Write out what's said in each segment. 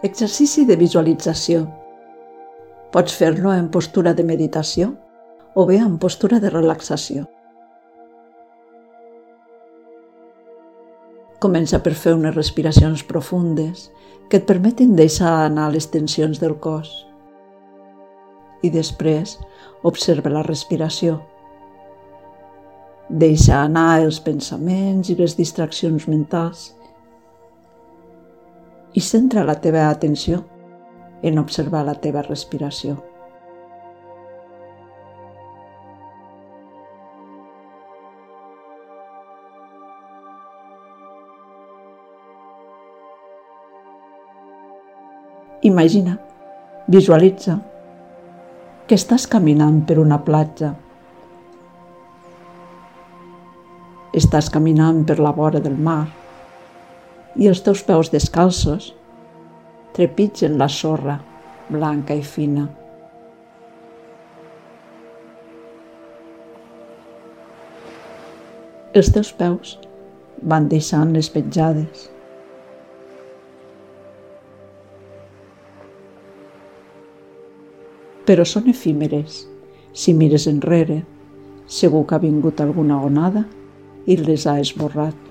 Exercici de visualització. Pots fer-lo en postura de meditació o bé en postura de relaxació. Comença per fer unes respiracions profundes que et permetin deixar anar les tensions del cos. I després observa la respiració. Deixa anar els pensaments i les distraccions mentals i centra la teva atenció en observar la teva respiració. Imagina, visualitza que estàs caminant per una platja. Estàs caminant per la vora del mar i els teus peus descalços trepitgen la sorra blanca i fina. Els teus peus van deixant les petjades. Però són efímeres. Si mires enrere, segur que ha vingut alguna onada i les ha esborrat.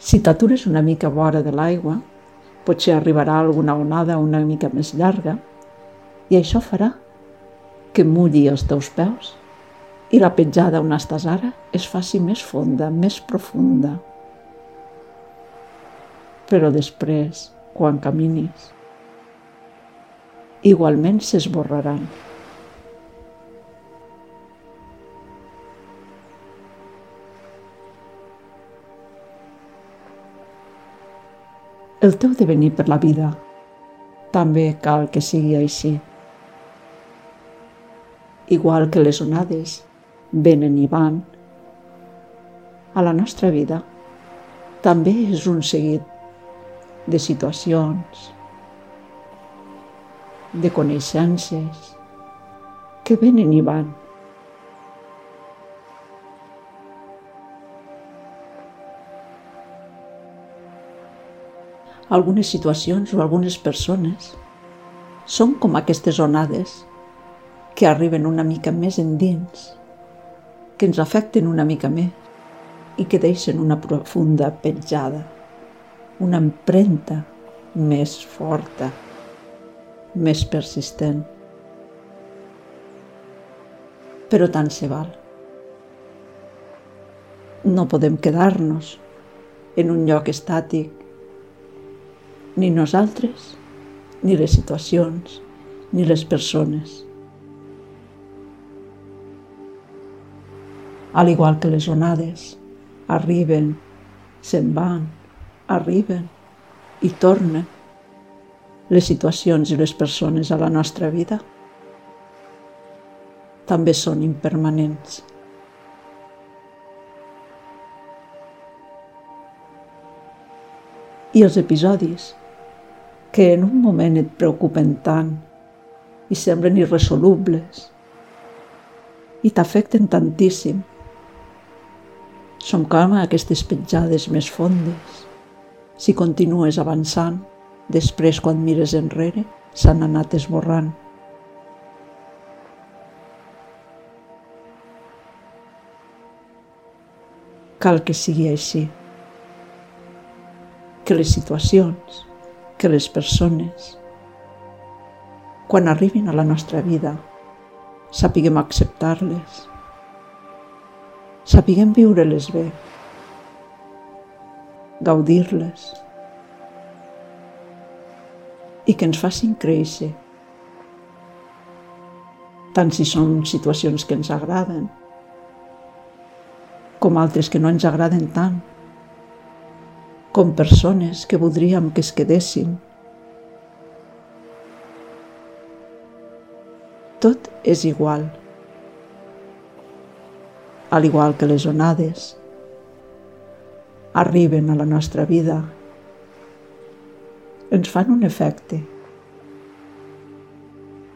Si t'atures una mica vora de l'aigua, potser arribarà alguna onada una mica més llarga i això farà que mulli els teus peus i la petjada on estàs ara es faci més fonda, més profunda. Però després, quan caminis, igualment s'esborraran. El teu devenir per la vida. També cal que sigui així. Igual que les onades venen i van, a la nostra vida també és un seguit de situacions, de coneixences que venen i van. Algunes situacions o algunes persones són com aquestes onades que arriben una mica més endins, que ens afecten una mica més i que deixen una profunda petjada, una empremta més forta, més persistent. Però tant se val. No podem quedar-nos en un lloc estàtic ni nosaltres, ni les situacions, ni les persones. Al igual que les onades, arriben, se'n van, arriben i tornen. Les situacions i les persones a la nostra vida també són impermanents. I els episodis que en un moment et preocupen tant i semblen irresolubles i t'afecten tantíssim. Som com aquestes petjades més fondes. Si continues avançant, després quan mires enrere, s'han anat esborrant. Cal que sigui així. Que les situacions, que les persones, quan arribin a la nostra vida, sapiguem acceptar-les, sapiguem viure-les bé, gaudir-les i que ens facin créixer, tant si són situacions que ens agraden com altres que no ens agraden tant com persones que voldríem que es quedessin. Tot és igual. Al igual que les onades arriben a la nostra vida, ens fan un efecte,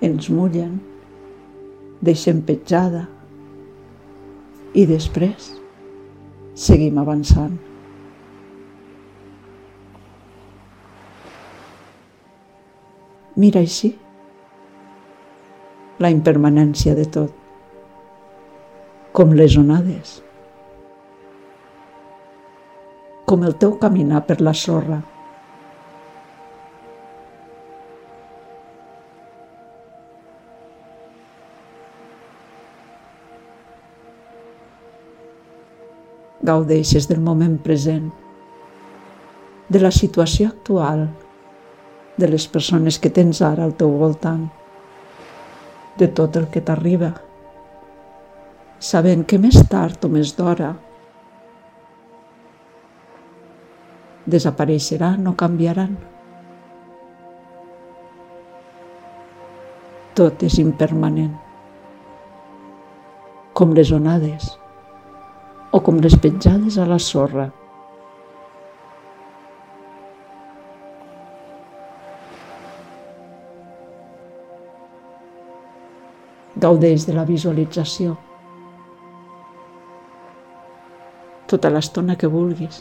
ens mullen, deixen petjada, I després seguim avançant. Mira així la impermanència de tot, com les onades, com el teu caminar per la sorra, gaudeixes del moment present, de la situació actual, de les persones que tens ara al teu voltant, de tot el que t'arriba, sabent que més tard o més d'hora desapareixeran o canviaran. Tot és impermanent, com les onades o com les petjades a la sorra. Gaudeix de la visualització. Tota l'estona que vulguis.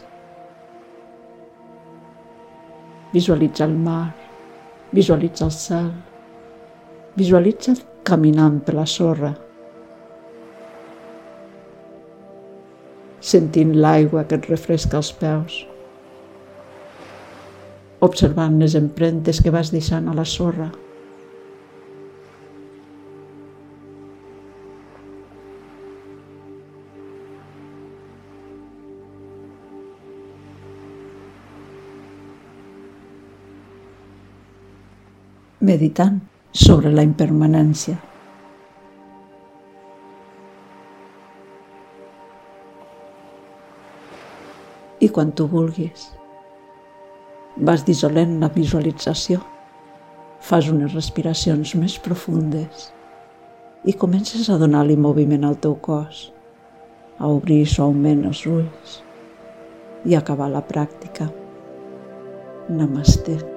Visualitza el mar, visualitza el cel, visualitza caminant per la sorra, sentint l'aigua que et refresca els peus, observant les empremtes que vas deixant a la sorra. Meditant sobre la impermanència. i quan tu vulguis. Vas dissolent la visualització, fas unes respiracions més profundes i comences a donar-li moviment al teu cos, a obrir suaument els ulls i acabar la pràctica. Namaste.